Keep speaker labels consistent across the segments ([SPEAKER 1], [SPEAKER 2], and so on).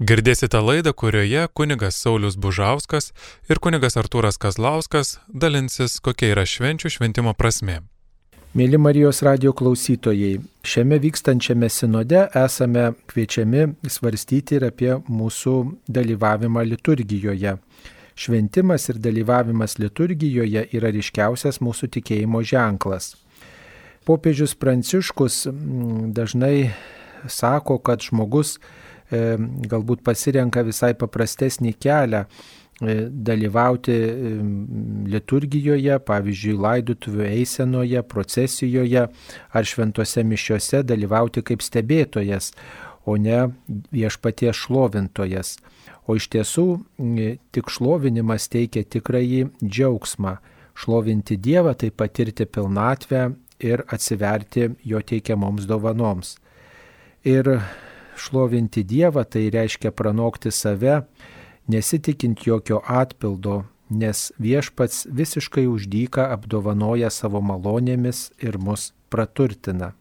[SPEAKER 1] Girdėsite laidą, kurioje kunigas Saulis Bužauskas ir kunigas Artūras Kazlauskas dalinsis, kokia yra švenčių šventimo prasme.
[SPEAKER 2] Mėly Marijos radio klausytojai, šiame vykstančiame sinode esame kviečiami svarstyti ir apie mūsų dalyvavimą liturgijoje. Šventimas ir dalyvavimas liturgijoje yra ryškiausias mūsų tikėjimo ženklas. Popiežius Pranciškus mm, dažnai sako, kad žmogus galbūt pasirenka visai paprastesnį kelią e, dalyvauti e, liturgijoje, pavyzdžiui, laidotuvių eisenoje, procesijoje ar šventose mišiuose dalyvauti kaip stebėtojas, o ne viešpaties šlovintojas. O iš tiesų tik šlovinimas teikia tikrąjį džiaugsmą. Šlovinti Dievą tai patirti pilnatvę ir atsiverti jo teikiamoms dovanoms. Ir šlovinti Dievą tai reiškia pranokti save, nesitikint jokio atpildo, nes viešpats visiškai uždyka apdovanoja savo malonėmis ir mus praturtina.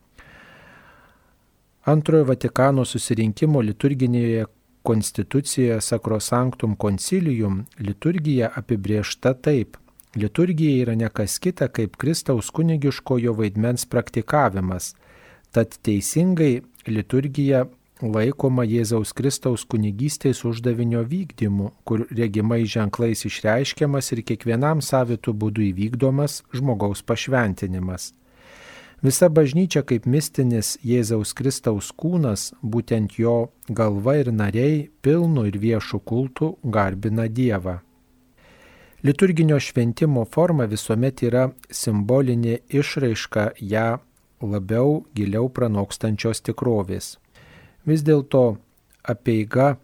[SPEAKER 2] Antrojo Vatikano susirinkimo liturginėje konstitucijoje Sacrosanctum Concilium liturgija apibriešta taip. Liturgija yra ne kas kita kaip Kristaus kunigiškojo vaidmens praktikavimas. Tad teisingai liturgija laikoma Jėzaus Kristaus kunigystės uždavinio vykdymu, kur regimai ženklais išreiškiamas ir kiekvienam savitų būdų įvykdomas žmogaus pašventinimas. Visa bažnyčia kaip mistinis Jėzaus Kristaus kūnas, būtent jo galva ir nariai pilnu ir viešu kultu garbina Dievą. Liturginio šventimo forma visuomet yra simbolinė išraiška ją labiau giliau pranokstančios tikrovės. Vis dėlto apeiga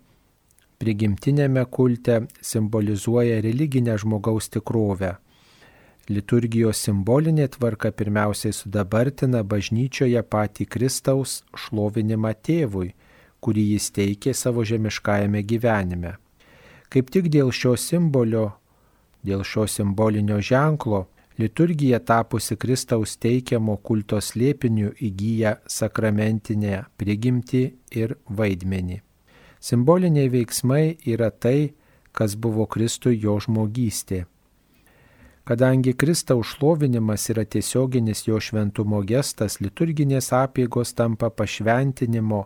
[SPEAKER 2] prigimtinėme kulte simbolizuoja religinę žmogaus tikrovę. Liturgijos simbolinė tvarka pirmiausiai sudabartina bažnyčioje patį Kristaus šlovinimą tėvui, kurį jis teikė savo žemiškajame gyvenime. Kaip tik dėl šio simbolio, dėl šio simbolinio ženklo Liturgija tapusi Kristaus teikiamo kulto slėpiniu įgyja sakramentinę prigimtį ir vaidmenį. Simboliniai veiksmai yra tai, kas buvo Kristui jo žmogystė. Kadangi Kristaus šlovinimas yra tiesioginis jo šventumo gestas, liturginės apėgos tampa pašventinimo,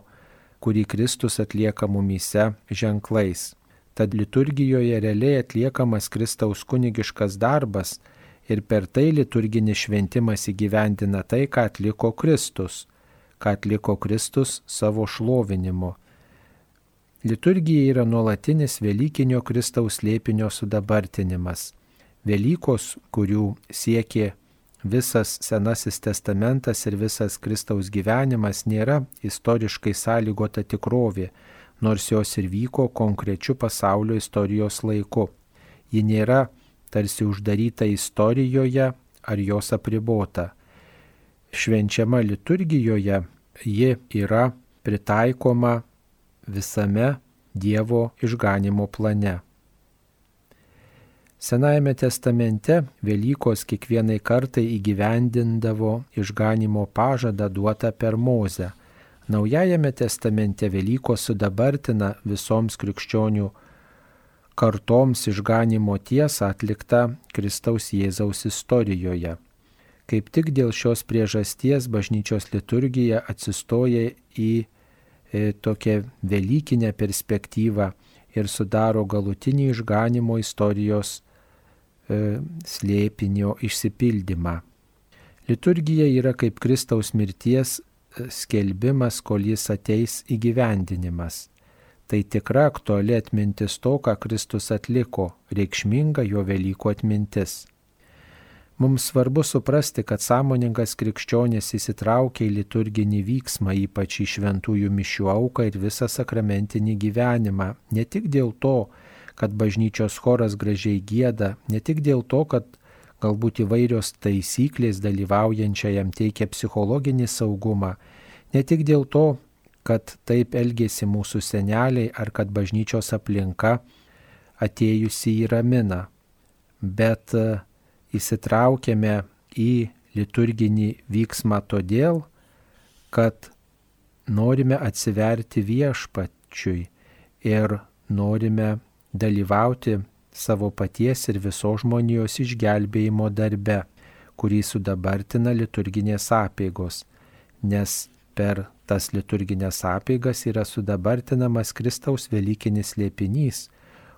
[SPEAKER 2] kurį Kristus atlieka mumyse ženklais. Tad liturgijoje realiai atliekamas Kristaus kunigiškas darbas, ir per tai liturginis šventimas įgyvendina tai, ką atliko Kristus, ką atliko Kristus savo šlovinimu. Liturgija yra nuolatinis Velykinio Kristaus lėpinio sudabartinimas. Velykos, kurių siekė visas Senasis testamentas ir visas Kristaus gyvenimas, nėra istoriškai sąlygota tikrovė, nors jos ir vyko konkrečiu pasaulio istorijos laiku. Ji nėra tarsi uždaryta istorijoje ar jos apribota. Švenčiama liturgijoje ji yra pritaikoma visame Dievo išganimo plane. Senajame testamente Velykos kiekvienai kartai įgyvendindavo išganimo pažadą duotą per Mozę. Naujajame testamente Velykos sudabartina visoms krikščionių kartoms išganimo tiesą atlikta Kristaus Jėzaus istorijoje. Kaip tik dėl šios priežasties bažnyčios liturgija atsistoja į e, tokią Velykinę perspektyvą ir sudaro galutinį išganimo istorijos e, slėpinio išsipildymą. Liturgija yra kaip Kristaus mirties e, skelbimas, kol jis ateis įgyvendinimas. Tai tikra aktuali atmintis to, ką Kristus atliko, reikšminga jo Velykų atmintis. Mums svarbu suprasti, kad sąmoningas krikščionis įsitraukia į liturginį vyksmą, ypač į šventųjų mišių auką ir visą sakramentinį gyvenimą, ne tik dėl to, kad bažnyčios choras gražiai gėda, ne tik dėl to, kad galbūt įvairios taisyklės dalyvaujančiajam teikia psichologinį saugumą, ne tik dėl to, kad taip elgėsi mūsų seneliai ar kad bažnyčios aplinka atėjusi į ramina, bet e, įsitraukėme į liturginį vyksmą todėl, kad norime atsiverti viešpačiui ir norime dalyvauti savo paties ir visos žmonijos išgelbėjimo darbe, kurį sudabartina liturginės apėgos, nes per tas liturginės apėgas yra sudabartinamas Kristaus Velykinis liepinys,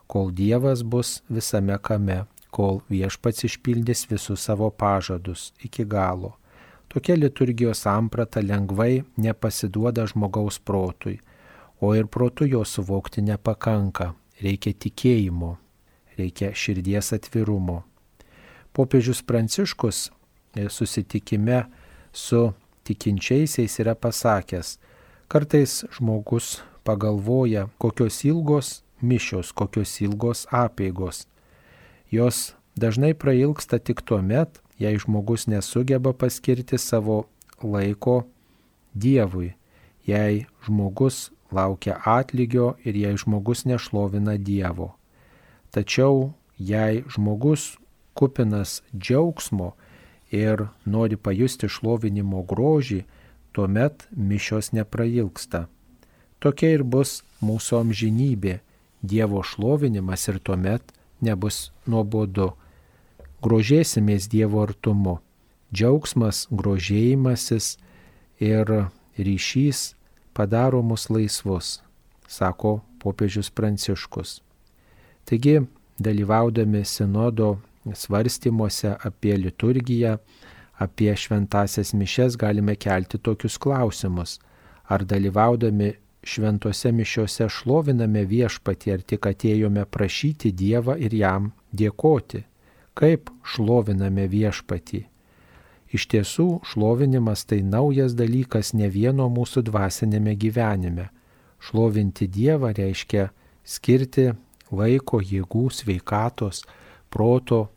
[SPEAKER 2] kol Dievas bus visame kame, kol viešpats išpildys visus savo pažadus iki galo. Tokia liturgijos samprata lengvai nepasiduoda žmogaus protui, o ir protu jo suvokti nepakanka, reikia tikėjimo, reikia širdies atvirumo. Popiežius Pranciškus e, susitikime su tikinčiaisiais yra pasakęs, kartais žmogus pagalvoja, kokios ilgos mišios, kokios ilgos apėgos. Jos dažnai prailgsta tik tuo met, jei žmogus nesugeba paskirti savo laiko Dievui, jei žmogus laukia atlygio ir jei žmogus nešlovina Dievo. Tačiau jei žmogus kupinas džiaugsmo ir nori pajusti šlovinimo grožį, tuomet mišios neprailgsta. Tokia ir bus mūsų amžinybė - Dievo šlovinimas ir tuomet nebus nuobodu grožėsimės Dievo artumu. Džiaugsmas, grožėjimasis ir ryšys padaro mus laisvus, sako popiežius Pranciškus. Taigi, dalyvaudami sinodo svarstymuose apie liturgiją, apie šventasias mišes galime kelti tokius klausimus. Ar dalyvaudami šventose mišiuose šloviname viešpatį, ar tik atėjome prašyti Dievą ir jam dėkoti? kaip šloviname viešpatį. Iš tiesų, šlovinimas tai naujas dalykas ne vieno mūsų dvasinėme gyvenime. Šlovinti Dievą reiškia skirti laiko, jėgų, sveikatos, proto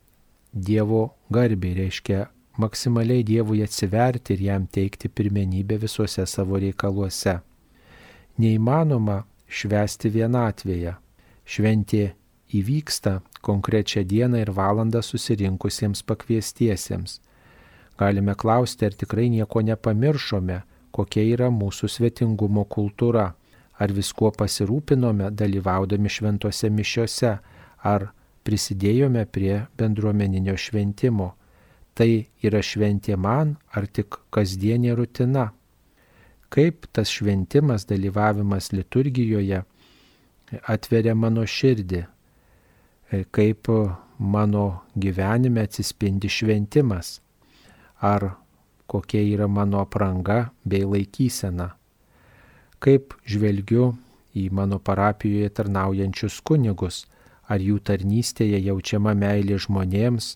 [SPEAKER 2] Dievo garbiai, reiškia maksimaliai Dievui atsiverti ir jam teikti pirmenybę visuose savo reikaluose. Neįmanoma švesti vienatvėje. Šventė įvyksta konkrečią dieną ir valandą susirinkusiems pakviestiesiems. Galime klausti, ar tikrai nieko nepamiršome, kokia yra mūsų svetingumo kultūra, ar viskuo pasirūpinome dalyvaudami šventose mišiose, ar prisidėjome prie bendruomeninio šventimo. Tai yra šventė man ar tik kasdienė rutina? Kaip tas šventimas, dalyvavimas liturgijoje atveria mano širdį, kaip mano gyvenime atsispindi šventimas, ar kokia yra mano apranga bei laikysena, kaip žvelgiu į mano parapijoje tarnaujančius kunigus, ar jų tarnystėje jaučiama meilė žmonėms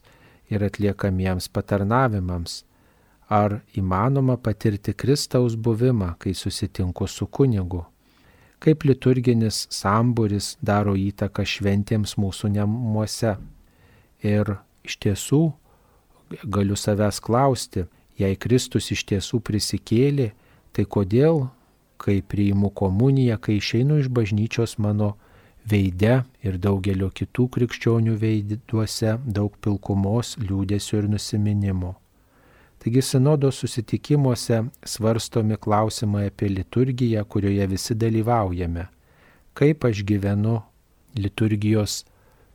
[SPEAKER 2] ir atliekamiems patarnavimams, ar įmanoma patirti Kristaus buvimą, kai susitinku su kunigu kaip liturginis samburis daro įtaką šventėms mūsų namuose. Ir iš tiesų galiu savęs klausti, jei Kristus iš tiesų prisikėlė, tai kodėl, kai priimu komuniją, kai išeinu iš bažnyčios mano veide ir daugelio kitų krikščionių veiduose daug pilkumos, liūdėsio ir nusiminimo. Taigi sinodo susitikimuose svarstomi klausimai apie liturgiją, kurioje visi dalyvaujame. Kaip aš gyvenu liturgijos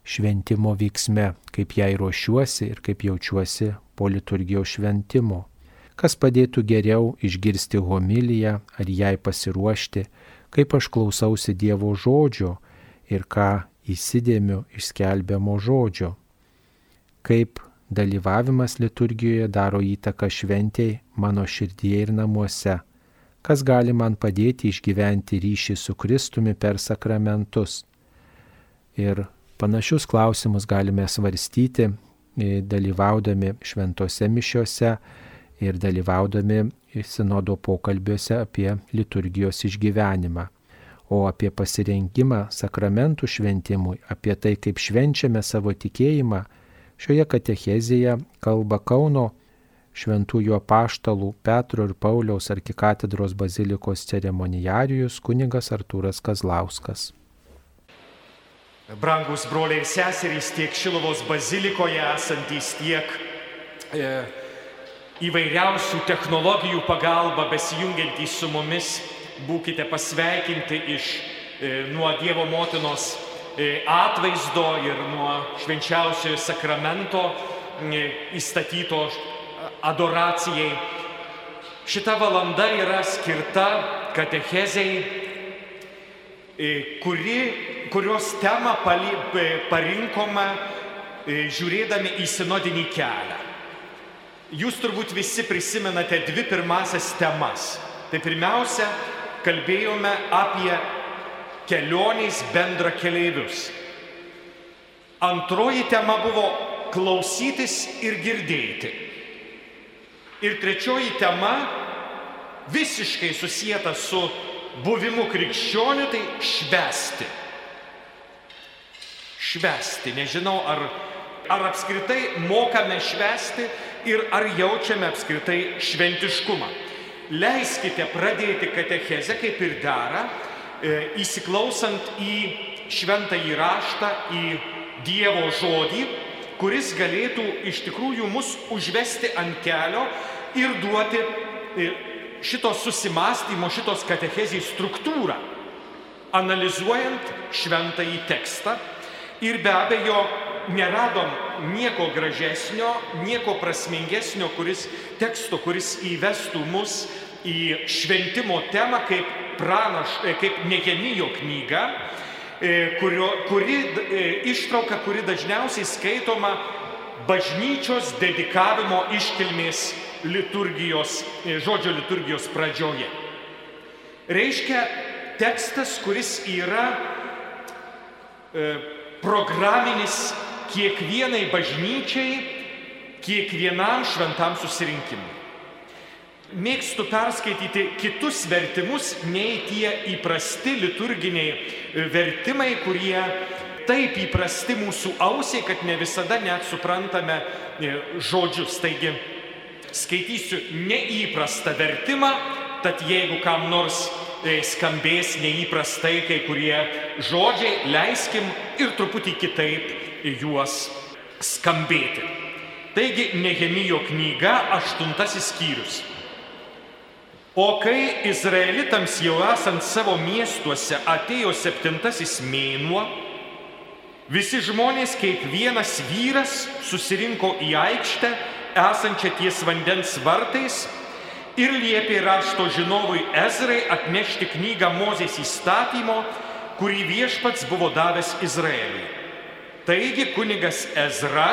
[SPEAKER 2] šventimo veiksme, kaip jai ruošiuosi ir kaip jaučiuosi po liturgijos šventimo. Kas padėtų geriau išgirsti homiliją ar jai pasiruošti, kaip aš klausausi Dievo žodžio ir ką įsidėmiu išskelbiamo žodžio. Kaip dalyvavimas liturgijoje daro įtaką šventėjai mano širdyje ir namuose, kas gali man padėti išgyventi ryšį su Kristumi per sakramentus. Ir panašius klausimus galime svarstyti, e, dalyvaudami šventose mišiuose ir dalyvaudami sinodo pokalbiuose apie liturgijos išgyvenimą. O apie pasirengimą sakramentų šventimui, apie tai, kaip švenčiame savo tikėjimą, Šioje katechezėje kalba Kauno šventųjų apaštalų Petro ir Pauliaus arkikatedros bazilikos ceremonijarijus kunigas Artūras Kazlauskas.
[SPEAKER 3] Brangus broliai ir seserys tiek Šilovos bazilikoje esantys, tiek e, įvairiausių technologijų pagalba besijungiantys su mumis, būkite pasveikinti iš nuo Dievo motinos atvaizdo ir nuo švenčiausiojo sakramento įstatyto adoracijai. Šita valanda yra skirta katechezei, kuri, kurios temą parinkome žiūrėdami į sinodinį kelią. Jūs turbūt visi prisimenate dvi pirmasias temas. Tai pirmiausia, kalbėjome apie kelionės bendra keleivius. Antroji tema buvo klausytis ir girdėti. Ir trečioji tema visiškai susijęta su buvimu krikščioniu, tai švesti. Švesti. Nežinau, ar, ar apskritai mokame švesti ir ar jaučiame apskritai šventiškumą. Leiskite pradėti katechezę, kaip ir dera, e, įsiklausant į šventą įraštą, į Dievo žodį, kuris galėtų iš tikrųjų mus užvesti ant kelio ir duoti e, šito susimastymo, šitos katechezijos struktūrą, analizuojant šventąjį tekstą. Ir be abejo, neradom nieko gražesnio, nieko prasmingesnio kuris, teksto, kuris įvestų mus į šventimo temą kaip, pranaš, e, kaip Negemijo knyga, e, kurio, kuri e, ištrauka, kuri dažniausiai skaitoma bažnyčios dedikavimo iškilmės liturgijos, žodžio liturgijos pradžioje. Reiškia tekstas, kuris yra programinis kiekvienai bažnyčiai, kiekvienam šventam susirinkimui. Mėgstu perskaityti kitus vertimus, nei tie įprasti liturginiai vertimai, kurie taip įprasti mūsų ausiai, kad ne visada net suprantame e, žodžius. Taigi, skaitysiu neįprastą vertimą, tad jeigu kam nors e, skambės neįprastai kai kurie žodžiai, leiskim ir truputį kitaip juos skambėti. Taigi Nehemijo knyga, aštuntasis skyrius. O kai izraelitams jau esant savo miestuose atėjo septintasis mėnuo, visi žmonės kaip vienas vyras susirinko į aikštę esančią ties vandens vartais ir liepė rašto žinovui Ezrai atnešti knygą Mozės įstatymo, kurį viešpats buvo davęs Izraeliui. Taigi kunigas Ezra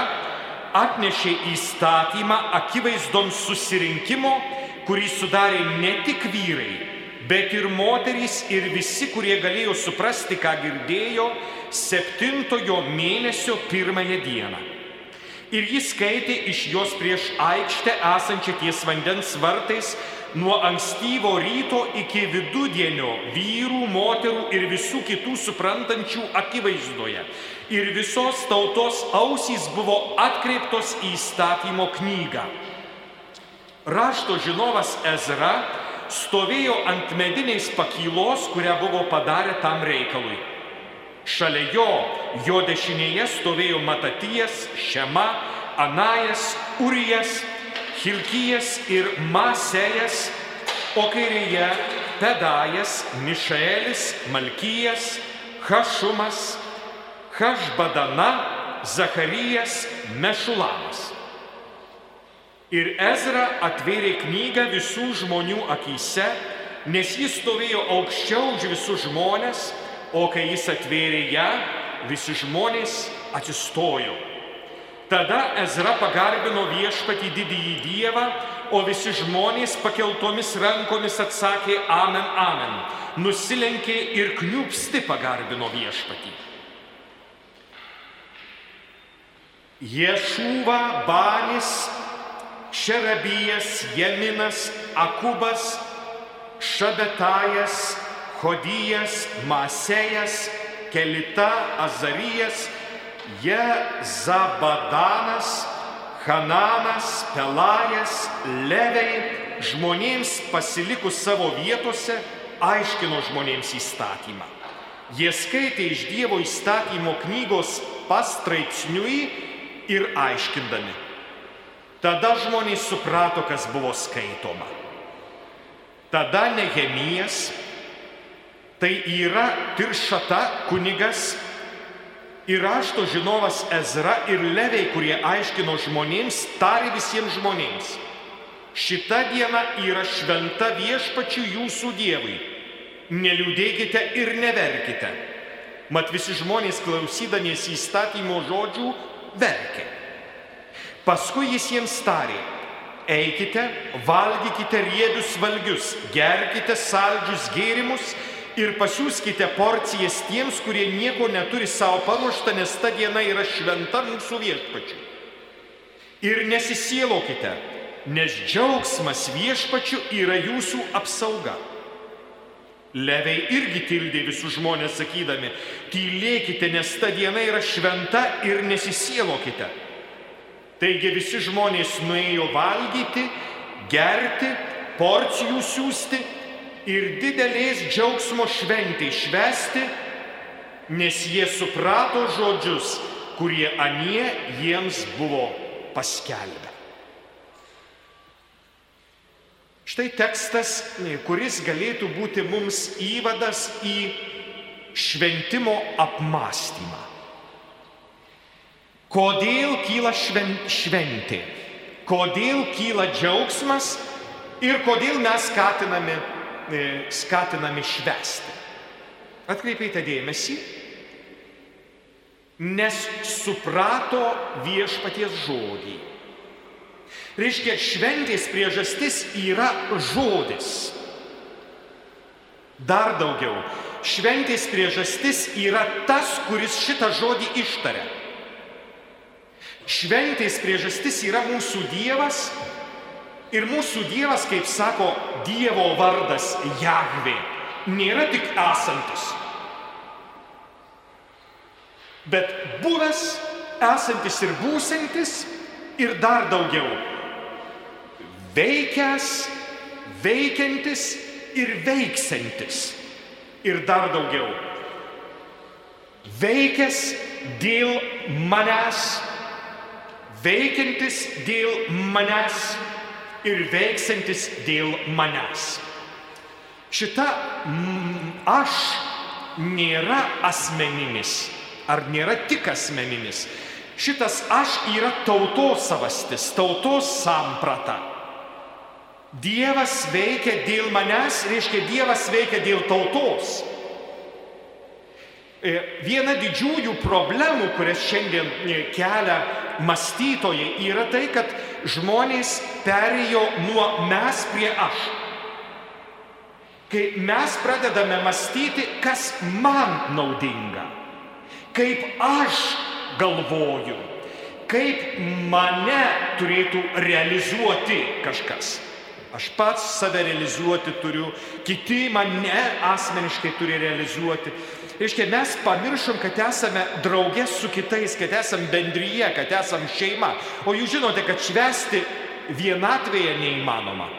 [SPEAKER 3] atnešė įstatymą akivaizdom susirinkimo, kurį sudarė ne tik vyrai, bet ir moterys ir visi, kurie galėjo suprasti, ką girdėjo, septintojo mėnesio pirmąją dieną. Ir jis skaitė iš jos prieš aikštę esančią ties vandens vartais nuo ankstyvo ryto iki vidudienio vyrų, moterų ir visų kitų suprantančių akivaizdoje ir visos tautos ausys buvo atkreiptos į įstatymo knygą. Rašto žinovas Ezra stovėjo ant mediniais pakylos, kurią buvo padarę tam reikalui. Šalia jo, jo dešinėje stovėjo Matatijas, Šema, Anajas, Urijas, Hilkijas ir Masejas, o kairėje Pedajas, Mišaelis, Malkijas, Hašumas, Hašbadana, Zacharijas, Mešulamas. Ir Ezra atvėrė knygą visų žmonių akise, nes jis stovėjo aukščiau už visus žmonės, o kai jis atvėrė ją, visi žmonės atsistojo. Tada Ezra pagarbino viešpatį didįjį Dievą, o visi žmonės pakeltomis rankomis atsakė Amen, Amen. Nusilenkė ir kniupsti pagarbino viešpatį. Ješūva, Banis, Šerabijas, Jeminas, Akubas, Šabetajas, Hodijas, Masejas, Kelita, Azarijas, Jezabadanas, Hananas, Pelajas, Leviai, žmonėms pasilikus savo vietose, aiškino žmonėms įstatymą. Jie skaitė iš Dievo įstatymo knygos pastraipsniui ir aiškindami. Tada žmonės suprato, kas buvo skaitoma. Tada Nehemijas Tai yra Tiršata kunigas ir rašto žinovas Ezra ir Leviai, kurie aiškino žmonėms, tari visiems žmonėms. Šita diena yra šventa viešpačių jūsų Dievui. Neliūdėkite ir neverkite. Mat visi žmonės klausydamiesi įstatymo žodžių verkė. Paskui jis jiems tarė, eikite, valgykite riebius valgius, gerkite saldžius gėrimus ir pasiūskite porcijas tiems, kurie nieko neturi savo paruoštą, nes ta diena yra šventa mūsų viešpačiu. Ir nesisielokite, nes džiaugsmas viešpačiu yra jūsų apsauga. Leviai irgi tildė visus žmonės sakydami, tylėkite, nes ta diena yra šventa ir nesisielokite. Taigi visi žmonės nuėjo valgyti, gerti, porcijų siūsti ir didelės džiaugsmo šventį švesti, nes jie suprato žodžius, kurie anie jiems buvo paskelbę. Štai tekstas, kuris galėtų būti mums įvadas į šventimo apmąstymą. Kodėl kyla šventė? Kodėl kyla džiaugsmas ir kodėl mes skatiname, e, skatiname švesti? Atkreipėte dėmesį, nes suprato viešpaties žodį. Reiškia, šventės priežastis yra žodis. Dar daugiau, šventės priežastis yra tas, kuris šitą žodį ištaria. Šventės priežastis yra mūsų Dievas ir mūsų Dievas, kaip sako Dievo vardas Jahvė, nėra tik esantis, bet buvęs, esantis ir būsantis ir dar daugiau. Veikęs, veikiantis ir veiksantis. Ir dar daugiau. Veikęs dėl manęs veikiantis dėl manęs ir veiksantis dėl manęs. Šita mm, aš nėra asmeninis, ar nėra tik asmeninis. Šitas aš yra tautos savastis, tautos samprata. Dievas veikia dėl manęs, reiškia Dievas veikia dėl tautos. E, viena didžiųjų problemų, kurias šiandien e, kelia mąstytojai, yra tai, kad žmonės perėjo nuo mes prie aš. Kai mes pradedame mąstyti, kas man naudinga, kaip aš galvoju, kaip mane turėtų realizuoti kažkas. Aš pats save realizuoti turiu, kiti mane asmeniškai turi realizuoti. Reiškia, mes pamiršom, kad esame draugės su kitais, kad esame bendryje, kad esame šeima. O jūs žinote, kad švesti vienatvėje neįmanoma.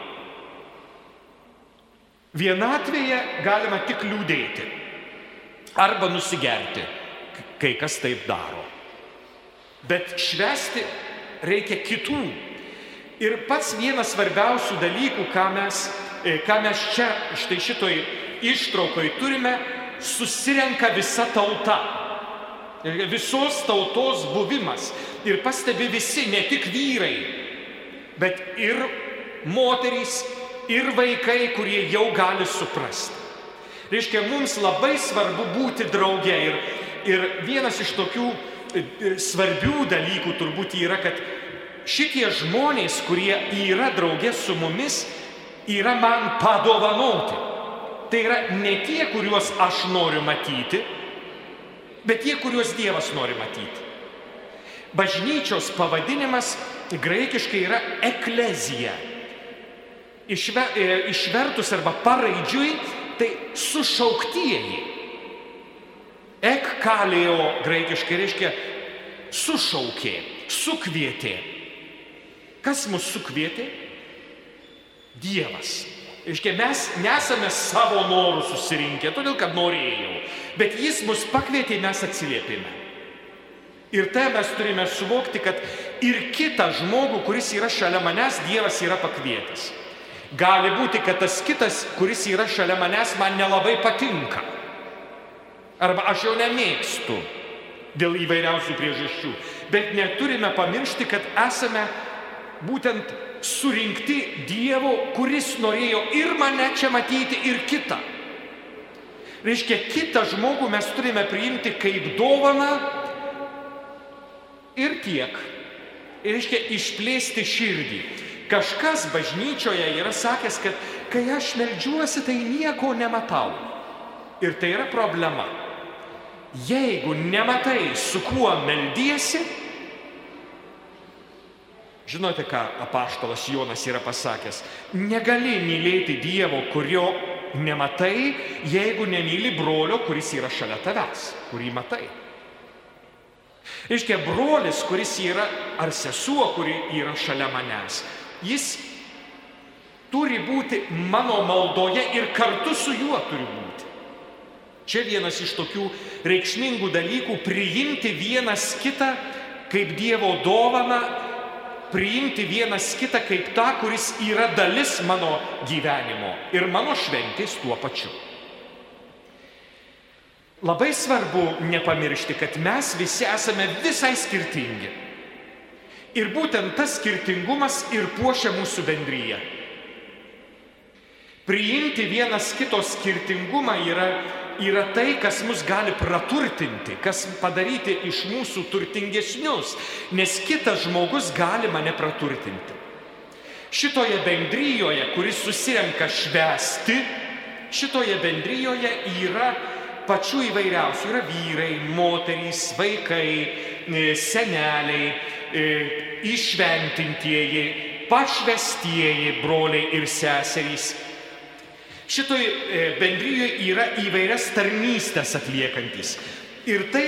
[SPEAKER 3] Vienatvėje galima tik liūdėti arba nusigerti, kai kas taip daro. Bet švesti reikia kitų Ir pats vienas svarbiausių dalykų, ką mes, e, ką mes čia štai šitoj ištraukoj turime, susirenka visa tauta. Visos tautos buvimas. Ir pastebi visi, ne tik vyrai, bet ir moterys, ir vaikai, kurie jau gali suprasti. Reiškia, mums labai svarbu būti drauge. Ir, ir vienas iš tokių e, e, svarbių dalykų turbūt yra, kad šitie žmonės, kurie yra draugė su mumis, yra man padovanoti. Tai yra ne tie, kuriuos aš noriu matyti, bet tie, kuriuos Dievas nori matyti. Bažnyčios pavadinimas graikiškai yra eklezija. Išve, e, išvertus arba paraidžiui, tai sušauktieji. Ek kalėjo graikiškai reiškia sušaukė, sukvietė. Kas mus sukvietė? Dievas. Iškia, mes nesame savo norų susirinkę, todėl kad norėjau, bet jis mus pakvietė, mes atsiliepėme. Ir tai mes turime suvokti, kad ir kitą žmogų, kuris yra šalia manęs, Dievas yra pakvietęs. Gali būti, kad tas kitas, kuris yra šalia manęs, man nelabai patinka. Arba aš jo nemėgstu dėl įvairiausių priežasčių. Bet neturime pamiršti, kad esame būtent surinkti Dievo, kuris norėjo ir mane čia matyti, ir kitą. Reiškia, kitą žmogų mes turime priimti kaip dovaną ir tiek. Ir reiškia, išplėsti širdį. Kažkas bažnyčioje yra sakęs, kad kai aš melžiuosi, tai nieko nematau. Ir tai yra problema. Jeigu nematai, su kuo meldiesi, Žinote, ką apaštalas Jonas yra pasakęs? Negali mylėti Dievo, kurio nematai, jeigu nemyli brolio, kuris yra šalia tavęs, kurį matai. Iškia, brolis, kuris yra, ar sesuo, kuri yra šalia manęs, jis turi būti mano maldoje ir kartu su juo turi būti. Čia vienas iš tokių reikšmingų dalykų - priimti vienas kitą kaip Dievo dovaną priimti vienas kitą kaip tą, kuris yra dalis mano gyvenimo ir mano šventės tuo pačiu. Labai svarbu nepamiršti, kad mes visi esame visai skirtingi. Ir būtent tas skirtingumas ir puošia mūsų bendryje. Priimti vienas kito skirtingumą yra yra tai, kas mus gali praturtinti, kas padaryti iš mūsų turtingesnius, nes kitas žmogus gali mane praturtinti. Šitoje bendryjoje, kuris susirenka švesti, šitoje bendryjoje yra pačių įvairiausių. Yra vyrai, moterys, vaikai, e, seneliai, e, išventintieji, pašvestieji broliai ir seserys Šitoj e, bendryjoje yra įvairias tarnystės atliekantis. Ir tai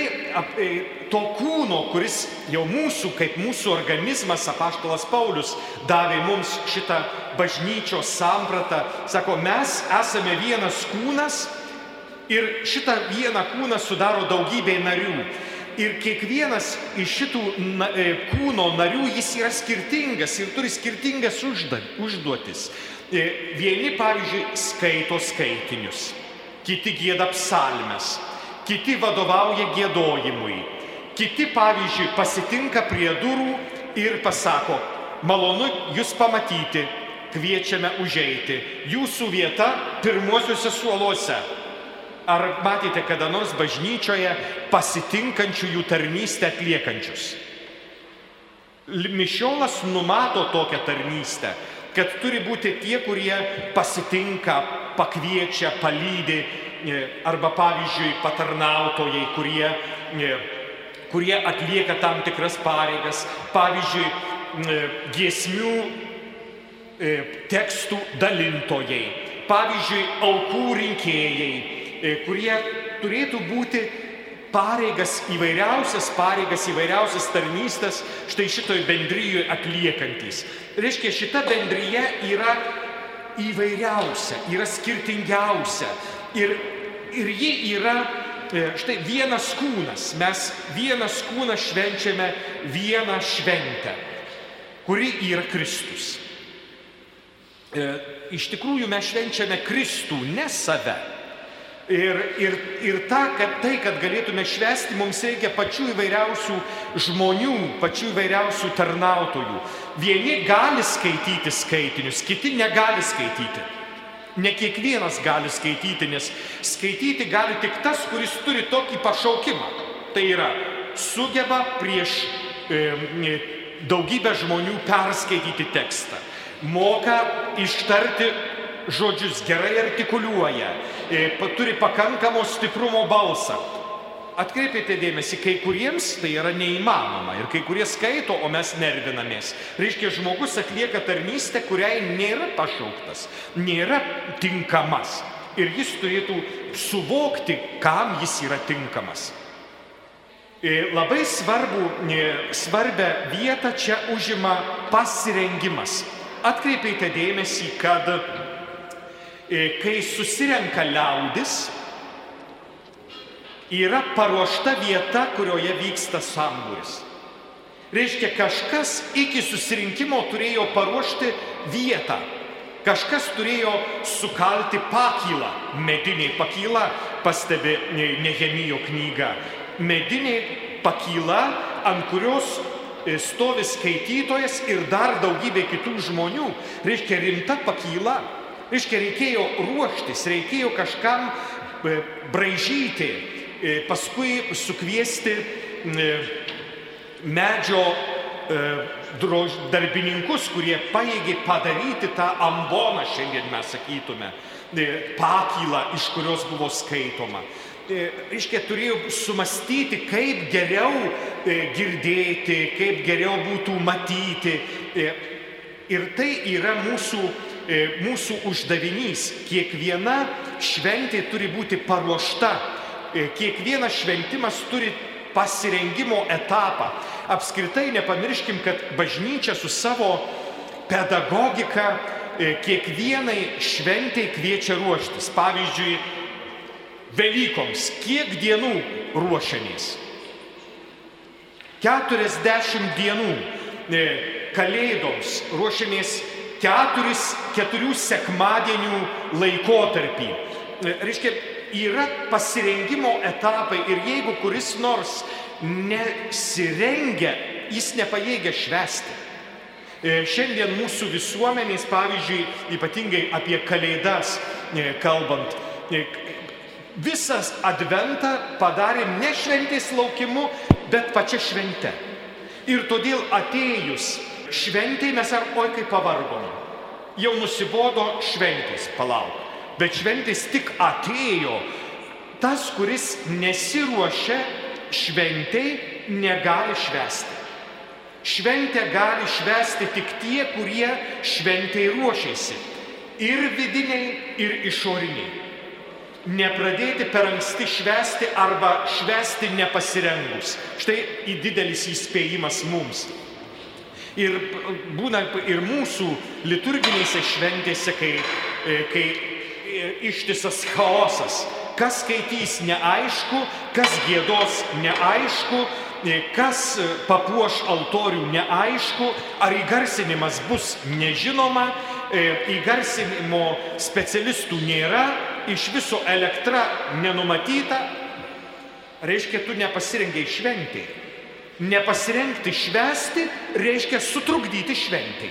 [SPEAKER 3] e, to kūno, kuris jau mūsų, kaip mūsų organizmas, apaštalas Paulius davė mums šitą bažnyčios sampratą, sako, mes esame vienas kūnas ir šitą vieną kūną sudaro daugybė narių. Ir kiekvienas iš šitų e, kūno narių jis yra skirtingas ir turi skirtingas užduotis. E, vieni, pavyzdžiui, skaito skaitinius, kiti gėda psalmes, kiti vadovauja gėdojimui, kiti, pavyzdžiui, pasitinka prie durų ir pasako, malonu jūs pamatyti, kviečiame užeiti, jūsų vieta pirmuosiuose suoluose. Ar matėte kada nors bažnyčioje pasitinkančių jų tarnystę atliekančius? Mišiolas numato tokią tarnystę kad turi būti tie, kurie pasitinka, pakviečia, palydi, e, arba pavyzdžiui patarnautojai, kurie, e, kurie atlieka tam tikras pareigas, pavyzdžiui, e, giesmių tekstų dalintojai, pavyzdžiui, aukų rinkėjai, kurie turėtų būti pareigas, įvairiausias pareigas, įvairiausias tarnystės štai šitoj bendryjoje atliekantis. Reiškia, šita bendryje yra įvairiausia, yra skirtingiausia. Ir, ir ji yra e, štai vienas kūnas. Mes vienas kūnas švenčiame vieną šventę, kuri yra Kristus. E, iš tikrųjų mes švenčiame Kristų, ne save. Ir, ir, ir ta, kad tai, kad galėtume švesti, mums reikia pačių įvairiausių žmonių, pačių įvairiausių tarnautojų. Vieni gali skaityti skaitinius, kiti negali skaityti. Ne kiekvienas gali skaityti, nes skaityti gali tik tas, kuris turi tokį pašaukimą. Tai yra, sugeba prieš e, daugybę žmonių perskaityti tekstą, moka ištarti žodžius, gerai artikuliuoja, e, turi pakankamo stiprumo balsą. Atkreipėte dėmesį, kai kuriems tai yra neįmanoma ir kai kurie skaito, o mes nervinamės. Reiškia, žmogus atlieka tarnystę, kuriai nėra pašauktas, nėra tinkamas. Ir jis turėtų suvokti, kam jis yra tinkamas. E, labai svarbu, e, svarbę vietą čia užima pasirengimas. Atkreipėte dėmesį, kad kai susirenka liaudis, yra paruošta vieta, kurioje vyksta sambūris. Reiškia, kažkas iki susirinkimo turėjo paruošti vietą, Kažkas turėjo sukalti pakylą, medinė pakyla, pastebi Nehemijo knyga. Medinė pakyla, ant kurios e, stovi skaitytojas ir dar daugybė kitų žmonių. Reiškia rimta pakyla. Reiškia reikėjo ruoštis, reikėjo kažkam e, braižyti, e, paskui sukviesti medžio e, darbininkus, kurie paėgė padaryti tą amboną, šiandien mes sakytume, pakylą, iš kurios buvo skaitoma. Reiškia, turėjau sumastyti, kaip geriau girdėti, kaip geriau būtų matyti. Ir tai yra mūsų, mūsų uždavinys. Kiekviena šventė turi būti paruošta. Kiekvienas šventimas turi pasirengimo etapą. Apskritai nepamirškim, kad bažnyčia su savo pedagogika e, kiekvienai šventai kviečia ruoštis. Pavyzdžiui, Velykoms kiek dienų ruošiamės? 40 dienų. E, kalėdoms ruošiamės keturis, keturių sekmadienių laikotarpį. E, reiškia, yra pasirengimo etapai ir jeigu kuris nors nesirengia, jis nepajėgia švesti. E, šiandien mūsų visuomenės, pavyzdžiui, ypatingai apie kalėdas e, kalbant, visas adventą padarėm ne šventės laukimu, bet pačia švente. Ir todėl atėjus šventai mes ar oi kaip pavargom. Jau nusibodo šventės, palauk. Bet šventės tik atėjo. Tas, kuris nesiruošia šventei, negali švesti. Šventę gali švesti tik tie, kurie šventei ruošiasi. Ir vidiniai, ir išoriniai. Nepradėti per anksti švesti arba švesti nepasirengus. Štai į didelis įspėjimas mums. Ir būna ir mūsų liturginėse šventėse, kai, kai ištisas chaosas. Kas skaitys neaišku, kas gėdos neaišku, kas papuoš altorių neaišku, ar įgarsinimas bus nežinoma, įgarsinimo specialistų nėra, iš viso elektra nenumatyta, reiškia, tu nepasirengiai šventį. Nepasirengti švesti reiškia sutrukdyti šventį.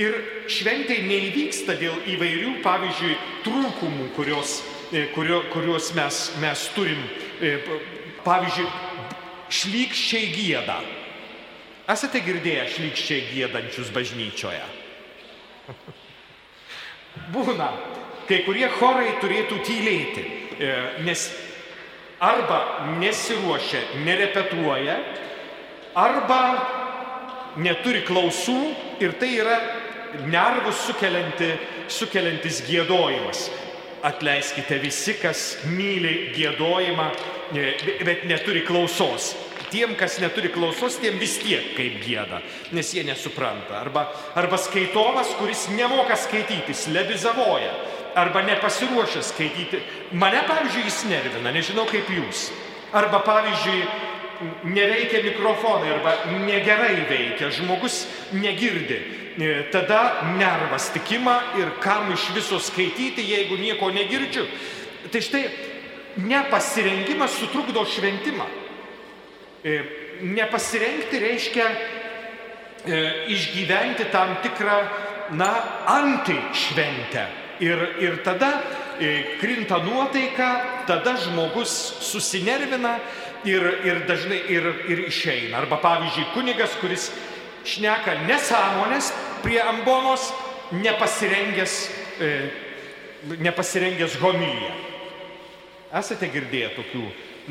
[SPEAKER 3] Ir šventė neįvyksta dėl įvairių, pavyzdžiui, trūkumų, kurios, e, kurio, kuriuos mes, mes turim. E, pavyzdžiui, šlykščiai gėda. Esate girdėję šlykščiai gėdančius bažnyčioje? Būna, kai kurie chorai turėtų tylėti, e, nes arba nesiruošia, nerepetuoja, arba neturi klausų ir tai yra nervus sukelianti, sukeliantis gėdojimas. Atleiskite visi, kas myli gėdojimą, e, bet neturi klausos. Tiem, kas neturi klausos, tiem vis tiek kaip gėda, nes jie nesupranta. Arba, arba skaitovas, kuris nemoka skaityti, slebizavoja, arba nepasiruošęs skaityti. Mane, pavyzdžiui, jis nervina, nežinau kaip jūs. Arba, pavyzdžiui, neveikia mikrofonai arba negerai veikia, žmogus negirdi. E, tada nervas tikima ir kam iš viso skaityti, jeigu nieko negirdžiu. Tai štai nepasirengimas sutrukdo šventimą. E, nepasirengti reiškia e, išgyventi tam tikrą, na, antišventę. Ir, ir tada krinta nuotaika, tada žmogus susinervina ir, ir dažnai ir, ir išeina. Arba pavyzdžiui, kunigas, kuris šneka nesąmonės prie ambonos, nepasirengęs, e, nepasirengęs homilyje. Esate girdėję tokių,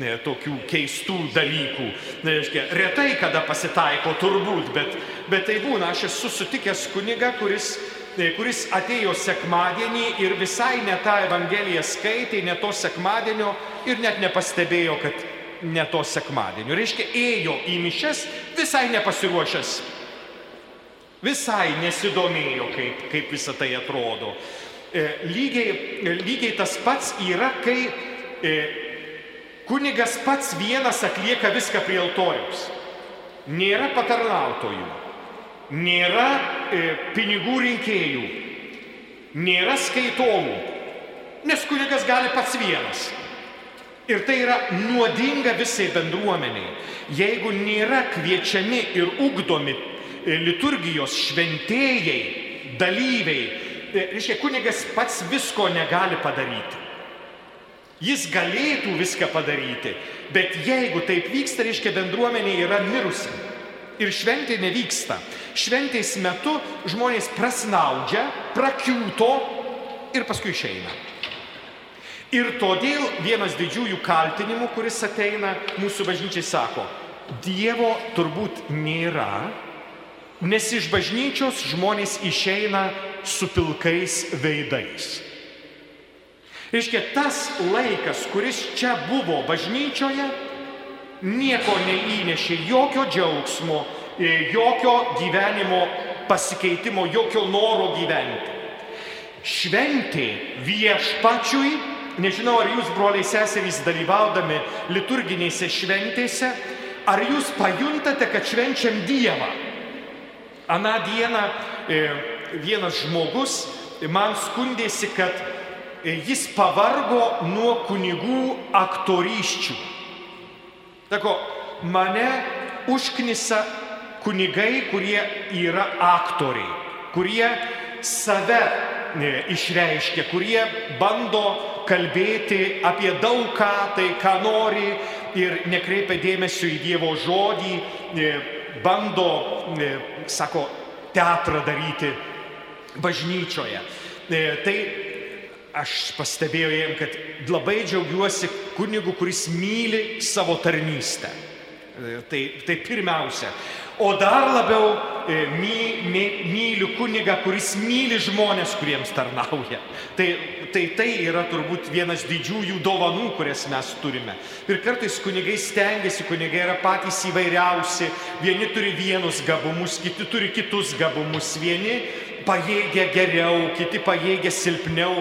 [SPEAKER 3] ne, tokių keistų dalykų. Neaiškia, retai kada pasitaiko turbūt, bet, bet tai būna, aš esu sutikęs kuniga, kuris e, kuris atėjo sekmadienį ir visai ne tą Evangeliją skaitė, ne to sekmadienio ir net nepastebėjo, kad ne to sekmadienio. Reiškia, ėjo į mišes visai nepasiruošęs Visai nesidomėjo, kaip, kaip visa tai atrodo. E, lygiai, lygiai tas pats yra, kai e, kunigas pats vienas atlieka viską prie altoriaus. Nėra patarnautojų, nėra e, pinigų rinkėjų, nėra skaitovų, nes kunigas gali pats vienas. Ir tai yra nuodinga visai bendruomeniai. Jeigu nėra kviečiami ir ugdomi e, liturgijos šventėjai, dalyviai, tai reiškia, kunigas pats visko negali padaryti. Jis galėtų viską padaryti, bet jeigu taip vyksta, reiškia, bendruomenė yra mirusi. Ir šventė nevyksta. Šventės metu žmonės prasnaudžia, prakiūto ir paskui išeina. Ir todėl vienas didžiųjų kaltinimų, kuris ateina mūsų bažnyčiai, sako, Dievo turbūt nėra, nes iš bažnyčios žmonės išeina su pilkais veidais. Reiškia, tas laikas, kuris čia buvo bažnyčioje, nieko neįnešė, jokio džiaugsmo, jokio gyvenimo pasikeitimo, jokio noro gyventi. Šventė viešpačiui, nežinau, ar jūs, broliai seserys, dalyvaudami liturginėse šventėse, ar jūs pajuntate, kad švenčiam Dievą. Aną dieną e, vienas žmogus man skundėsi, kad jis pavargo nuo kunigų aktoryščių. Sako, mane užknisa kunigai, kurie yra aktoriai, kurie save e, išreiškia, kurie bando kalbėti apie daug ką, tai ką nori ir nekreipia dėmesio į Dievo žodį, e, bando, e, sako, teatrą daryti bažnyčioje. Tai aš pastebėjau jiem, kad labai džiaugiuosi kunigu, kuris myli savo tarnystę. Tai, tai pirmiausia. O dar labiau e, my, my, myliu kunigą, kuris myli žmonės, kuriems tarnauja. Tai, tai tai yra turbūt vienas didžiųjų dovanų, kurias mes turime. Ir kartais kunigai stengiasi, kunigai yra patys įvairiausi. Vieni turi vienus gabumus, kiti turi kitus gabumus. Vieni pajėgia geriau, kiti pajėgia silpniau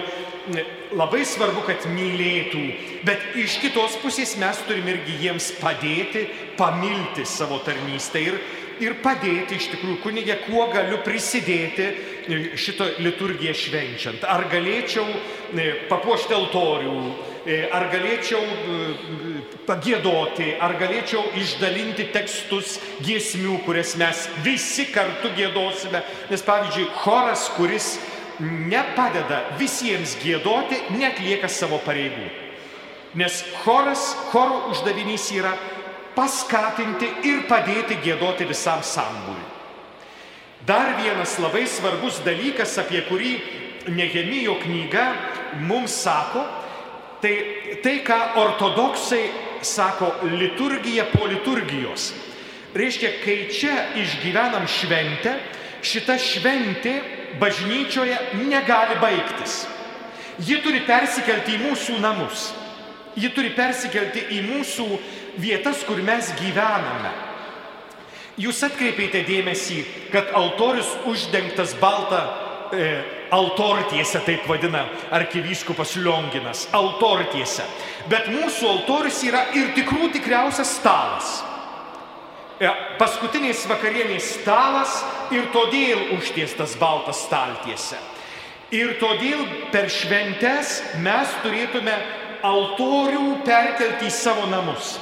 [SPEAKER 3] labai svarbu, kad mylėtų, bet iš kitos pusės mes turime irgi jiems padėti, pamilti savo tarnystę ir, ir padėti iš tikrųjų kunigė, kuo galiu prisidėti e, šito liturgiją švenčiant. Ar galėčiau e, papuošti altorių, e, ar galėčiau pagėdoti, ar galėčiau išdalinti tekstus giesmių, kurias mes visi kartu gėdosime. Nes pavyzdžiui, choras, kuris nepadeda visiems gėdoti, netlieka savo pareigų. Nes choras, choro uždavinys yra paskatinti ir padėti gėdoti visam sambūriui. Dar vienas labai svarbus dalykas, apie kurį Nehemijo knyga mums sako, tai tai, ką ortodoksai sako liturgija po liturgijos. Reiškia, kai čia išgyvenam šventę, šita šventė bažnyčioje negali baigtis. Ji turi persikelti į mūsų namus. Ji turi persikelti į mūsų vietas, kur mes gyvename. Jūs atkreipėte dėmesį, kad altorius uždengtas balta e, altortiese, taip vadina arkivyskupas Lionginas, altortiese. Bet mūsų altorius yra ir tikrų tikriausias stalas. E, paskutinės vakarienės stalas ir todėl užtiestas baltas staltiese. Ir todėl per šventes mes turėtume altorių perkelti į savo namus.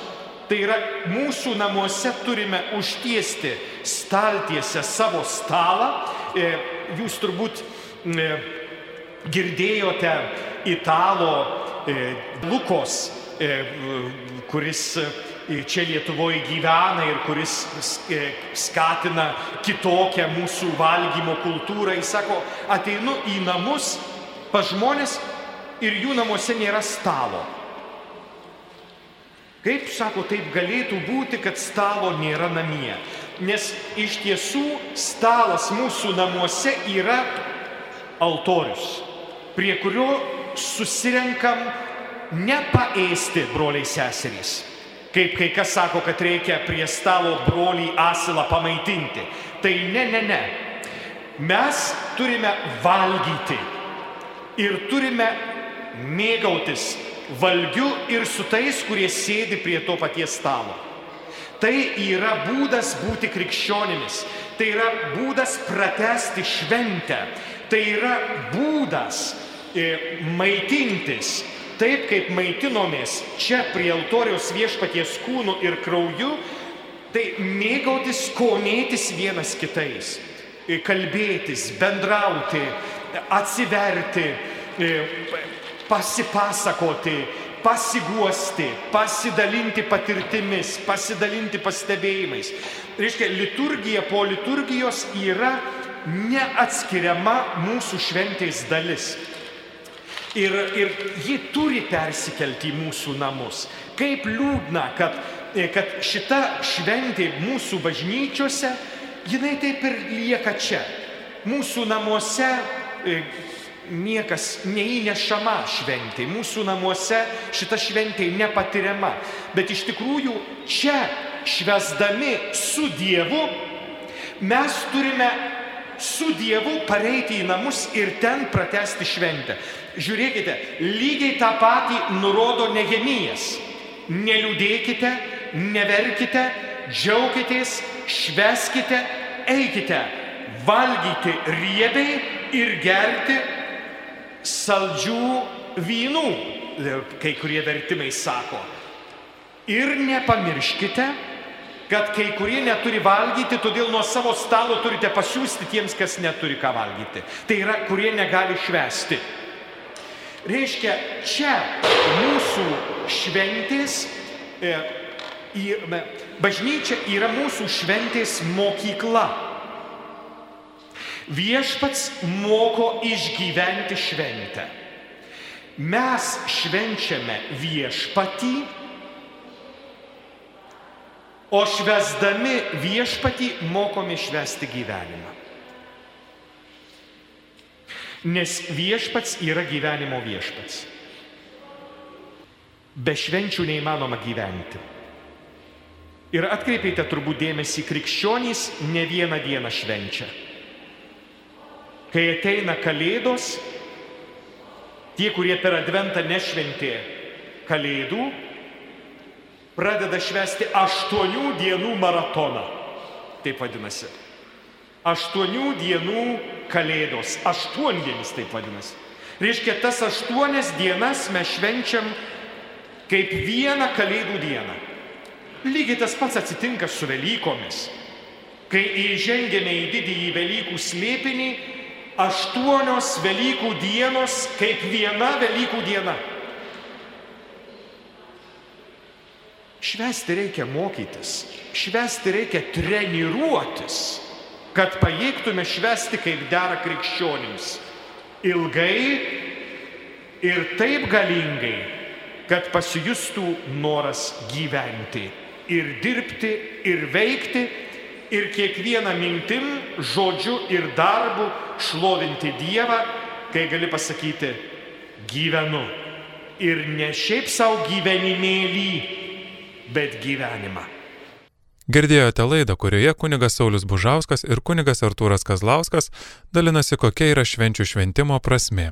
[SPEAKER 3] Tai yra mūsų namuose turime užtiesti staltiesę savo stalą. E, jūs turbūt e, girdėjote italo Lukos, kuris čia Lietuvoje gyvena ir kuris e, skatina kitokią mūsų valgymo kultūrą. Jis sako, ateinu į namus pas žmonės ir jų namuose nėra stalo. Kaip sako, taip galėtų būti, kad stalo nėra namie. Nes iš tiesų stalas mūsų namuose yra altorius, prie kurio susirenkam nepaėsti, broliai seserys Kaip kai kas sako, kad reikia prie stalo brolį asilą pamaitinti. Tai ne, ne, ne. Mes turime valgyti ir turime mėgautis valgiu ir su tais, kurie sėdi prie to paties stalo. Tai yra būdas būti krikščionimis. Tai yra būdas pratesti šventę. Tai yra būdas e, maitintis. Taip kaip maitinomės čia prie altoriaus viešpaties kūnų ir krauju, tai mėgautis, konėtis vienas kitais. E, kalbėtis, bendrauti, atsiverti, e, pasipasakoti, pasiguosti, pasidalinti patirtimis, pasidalinti pastebėjimais. Reiškia, liturgija po liturgijos yra neatskiriama mūsų šventės dalis. Ir, ir ji turi persikelti į mūsų namus. Kaip liūdna, kad, kad šita šventė mūsų bažnyčiose, jinai taip ir lieka čia. Mūsų namuose niekas neįnešama šventė, mūsų namuose šita šventė nepatiriama. Bet iš tikrųjų čia, švesdami su Dievu, mes turime su Dievu pareiti į namus ir ten pratesti šventę. Žiūrėkite, lygiai tą patį nurodo Nehemijas. Neliūdėkite, neverkite, džiaukitės, šveskite, eikite, valgyti riebiai ir gerti saldžių vynų, kai kurie vertimai sako. Ir nepamirškite, kad kai kurie neturi valgyti, todėl nuo savo stalo turite pasiūsti tiems, kas neturi ką valgyti. Tai yra, kurie negali švesti. Reiškia, čia mūsų šventės, e, bažnyčia yra mūsų šventės mokykla. Viešpats moko išgyventi šventę. Mes švenčiame viešpatį, o švesdami viešpatį mokome švesti gyvenimą. Nes viešpats yra gyvenimo viešpats. Be švenčių neįmanoma gyventi. Ir atkreipėte turbūt dėmesį, krikščionys ne vieną dieną švenčia. Kai ateina Kalėdos, tie, kurie per Adventą nešventė Kalėdų, pradeda švesti aštuonių dienų maratoną. Taip vadinasi. Aštuonių dienų Kalėdos. Aštuondienis taip vadinasi. Reiškia, tas aštuonias dienas mes švenčiam kaip vieną Kalėdų dieną. Lygiai tas pats atsitinka su Velykomis. Kai įžengėme į didįjį Velykų slėpinį, aštuonios Velykų dienos kaip viena Velykų diena. Švesti reikia mokytis, švesti reikia treniruotis, kad pajėgtume švesti kaip dera krikščionims. Ilgai ir taip galingai, kad pasijustų noras gyventi ir dirbti ir veikti ir kiekvieną mintim, žodžiu ir darbu šlovinti Dievą, kai gali pasakyti gyvenu. Ir ne šiaip savo gyvenimėlį, bet gyvenimą.
[SPEAKER 1] Girdėjote laidą, kurioje kunigas Saulis Bužauskas ir kunigas Artūras Kazlauskas dalinasi, kokia yra švenčių šventimo prasme.